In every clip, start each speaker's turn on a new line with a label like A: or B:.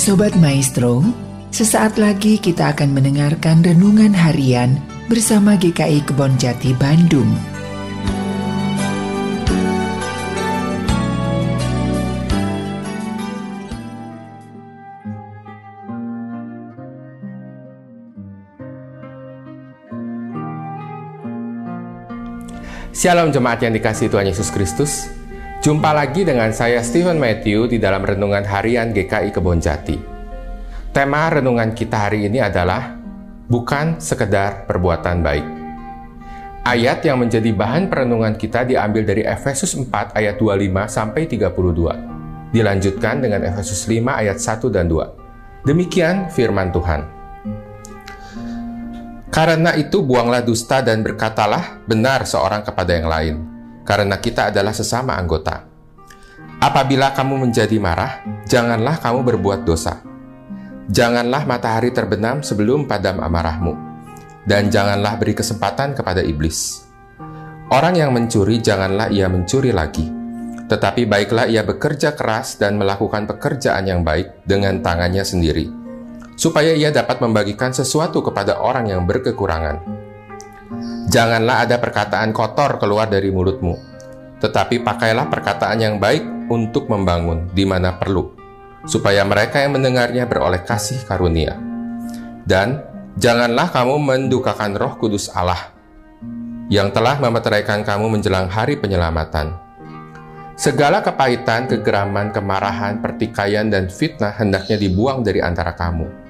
A: Sobat Maestro, sesaat lagi kita akan mendengarkan renungan harian bersama GKI Kebon Jati Bandung.
B: Shalom jemaat yang dikasih Tuhan Yesus Kristus. Jumpa lagi dengan saya Stephen Matthew di dalam renungan harian GKI Kebonjati. Tema renungan kita hari ini adalah bukan sekedar perbuatan baik. Ayat yang menjadi bahan perenungan kita diambil dari Efesus 4 ayat 25 sampai 32. Dilanjutkan dengan Efesus 5 ayat 1 dan 2. Demikian firman Tuhan. Karena itu buanglah dusta dan berkatalah benar seorang kepada yang lain, karena kita adalah sesama anggota. Apabila kamu menjadi marah, janganlah kamu berbuat dosa. Janganlah matahari terbenam sebelum padam amarahmu, dan janganlah beri kesempatan kepada iblis. Orang yang mencuri, janganlah ia mencuri lagi, tetapi baiklah ia bekerja keras dan melakukan pekerjaan yang baik dengan tangannya sendiri supaya ia dapat membagikan sesuatu kepada orang yang berkekurangan. Janganlah ada perkataan kotor keluar dari mulutmu, tetapi pakailah perkataan yang baik untuk membangun di mana perlu, supaya mereka yang mendengarnya beroleh kasih karunia. Dan janganlah kamu mendukakan roh kudus Allah, yang telah memeteraikan kamu menjelang hari penyelamatan. Segala kepahitan, kegeraman, kemarahan, pertikaian, dan fitnah hendaknya dibuang dari antara kamu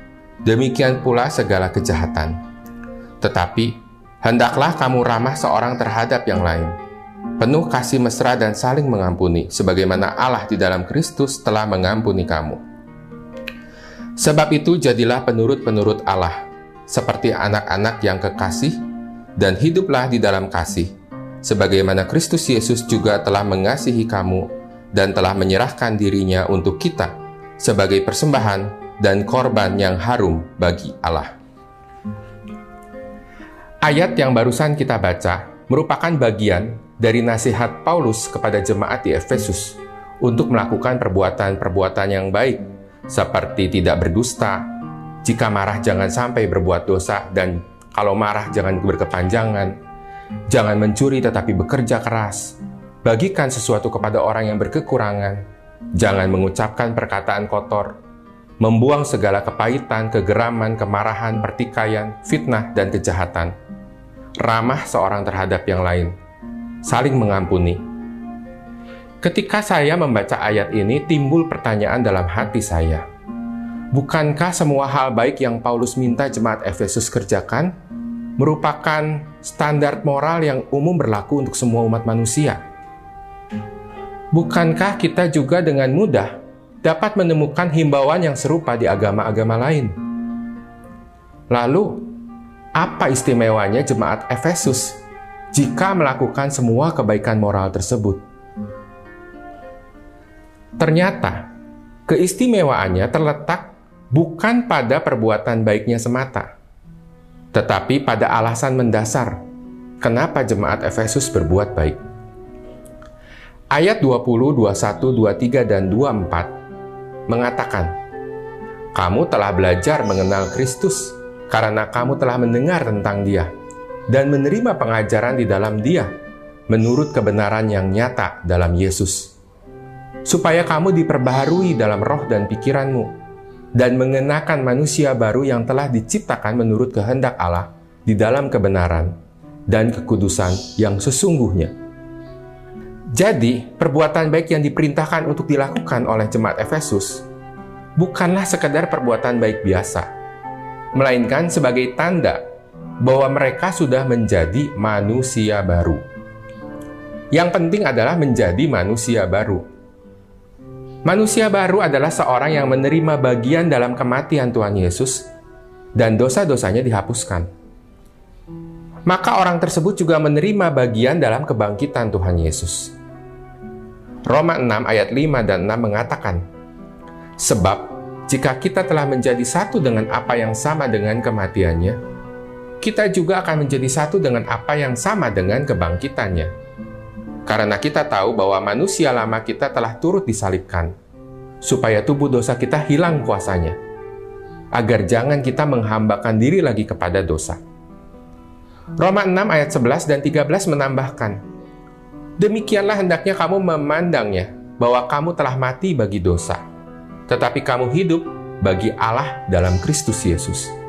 B: demikian pula segala kejahatan. Tetapi, hendaklah kamu ramah seorang terhadap yang lain, penuh kasih mesra dan saling mengampuni, sebagaimana Allah di dalam Kristus telah mengampuni kamu. Sebab itu jadilah penurut-penurut Allah, seperti anak-anak yang kekasih, dan hiduplah di dalam kasih, sebagaimana Kristus Yesus juga telah mengasihi kamu dan telah menyerahkan dirinya untuk kita sebagai persembahan dan korban yang harum bagi Allah. Ayat yang barusan kita baca merupakan bagian dari nasihat Paulus kepada jemaat di Efesus untuk melakukan perbuatan-perbuatan yang baik, seperti tidak berdusta, jika marah jangan sampai berbuat dosa, dan kalau marah jangan berkepanjangan, jangan mencuri tetapi bekerja keras, bagikan sesuatu kepada orang yang berkekurangan, jangan mengucapkan perkataan kotor, membuang segala kepahitan, kegeraman, kemarahan, pertikaian, fitnah, dan kejahatan. Ramah seorang terhadap yang lain, saling mengampuni. Ketika saya membaca ayat ini, timbul pertanyaan dalam hati saya. Bukankah semua hal baik yang Paulus minta jemaat Efesus kerjakan merupakan standar moral yang umum berlaku untuk semua umat manusia? Bukankah kita juga dengan mudah dapat menemukan himbauan yang serupa di agama-agama lain. Lalu, apa istimewanya jemaat Efesus jika melakukan semua kebaikan moral tersebut? Ternyata, keistimewaannya terletak bukan pada perbuatan baiknya semata, tetapi pada alasan mendasar kenapa jemaat Efesus berbuat baik. Ayat 20, 21, 23, dan 24 mengatakan, "Kamu telah belajar mengenal Kristus karena kamu telah mendengar tentang Dia dan menerima pengajaran di dalam Dia menurut kebenaran yang nyata dalam Yesus, supaya kamu diperbaharui dalam roh dan pikiranmu dan mengenakan manusia baru yang telah diciptakan menurut kehendak Allah di dalam kebenaran dan kekudusan yang sesungguhnya." Jadi, perbuatan baik yang diperintahkan untuk dilakukan oleh jemaat Efesus bukanlah sekedar perbuatan baik biasa, melainkan sebagai tanda bahwa mereka sudah menjadi manusia baru. Yang penting adalah menjadi manusia baru. Manusia baru adalah seorang yang menerima bagian dalam kematian Tuhan Yesus dan dosa-dosanya dihapuskan. Maka orang tersebut juga menerima bagian dalam kebangkitan Tuhan Yesus. Roma 6 ayat 5 dan 6 mengatakan, Sebab jika kita telah menjadi satu dengan apa yang sama dengan kematiannya, kita juga akan menjadi satu dengan apa yang sama dengan kebangkitannya. Karena kita tahu bahwa manusia lama kita telah turut disalibkan, supaya tubuh dosa kita hilang kuasanya, agar jangan kita menghambakan diri lagi kepada dosa. Roma 6 ayat 11 dan 13 menambahkan, Demikianlah hendaknya kamu memandangnya, bahwa kamu telah mati bagi dosa, tetapi kamu hidup bagi Allah dalam Kristus Yesus.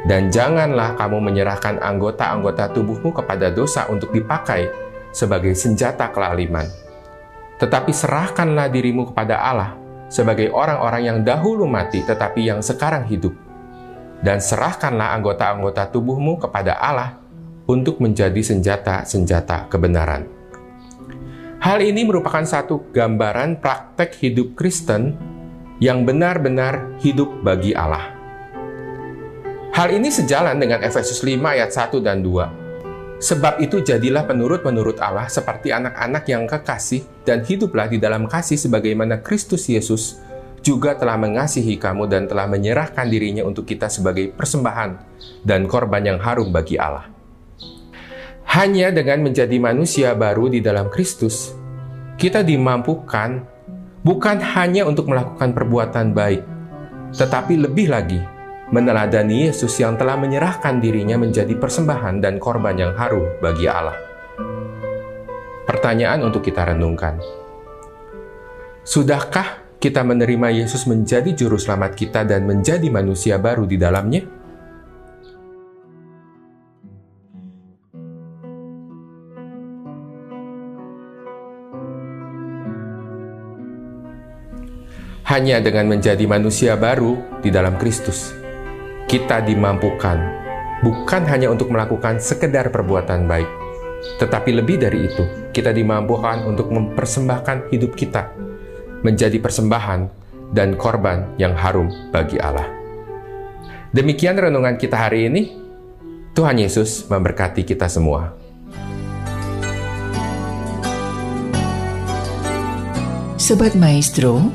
B: Dan janganlah kamu menyerahkan anggota-anggota tubuhmu kepada dosa untuk dipakai sebagai senjata kelaliman. Tetapi serahkanlah dirimu kepada Allah sebagai orang-orang yang dahulu mati tetapi yang sekarang hidup. Dan serahkanlah anggota-anggota tubuhmu kepada Allah untuk menjadi senjata-senjata kebenaran. Hal ini merupakan satu gambaran praktek hidup Kristen yang benar-benar hidup bagi Allah. Hal ini sejalan dengan Efesus 5 ayat 1 dan 2. Sebab itu jadilah penurut-penurut Allah seperti anak-anak yang kekasih dan hiduplah di dalam kasih sebagaimana Kristus Yesus juga telah mengasihi kamu dan telah menyerahkan dirinya untuk kita sebagai persembahan dan korban yang harum bagi Allah. Hanya dengan menjadi manusia baru di dalam Kristus, kita dimampukan bukan hanya untuk melakukan perbuatan baik, tetapi lebih lagi meneladani Yesus yang telah menyerahkan dirinya menjadi persembahan dan korban yang harum bagi Allah. Pertanyaan untuk kita renungkan. Sudahkah kita menerima Yesus menjadi juru selamat kita dan menjadi manusia baru di dalamnya? Hanya dengan menjadi manusia baru di dalam Kristus, kita dimampukan bukan hanya untuk melakukan sekedar perbuatan baik, tetapi lebih dari itu, kita dimampukan untuk mempersembahkan hidup kita menjadi persembahan dan korban yang harum bagi Allah. Demikian renungan kita hari ini. Tuhan Yesus memberkati kita semua.
A: Sobat Maestro,